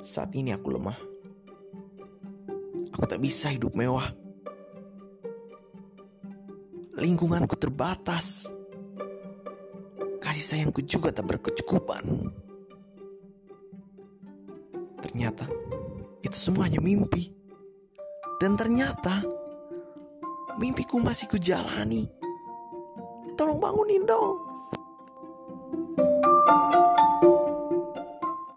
Saat ini aku lemah. Aku tak bisa hidup mewah. Lingkunganku terbatas. Kasih sayangku juga tak berkecukupan. Ternyata itu semuanya mimpi. Dan ternyata mimpiku masih kujalani. Tolong bangunin dong.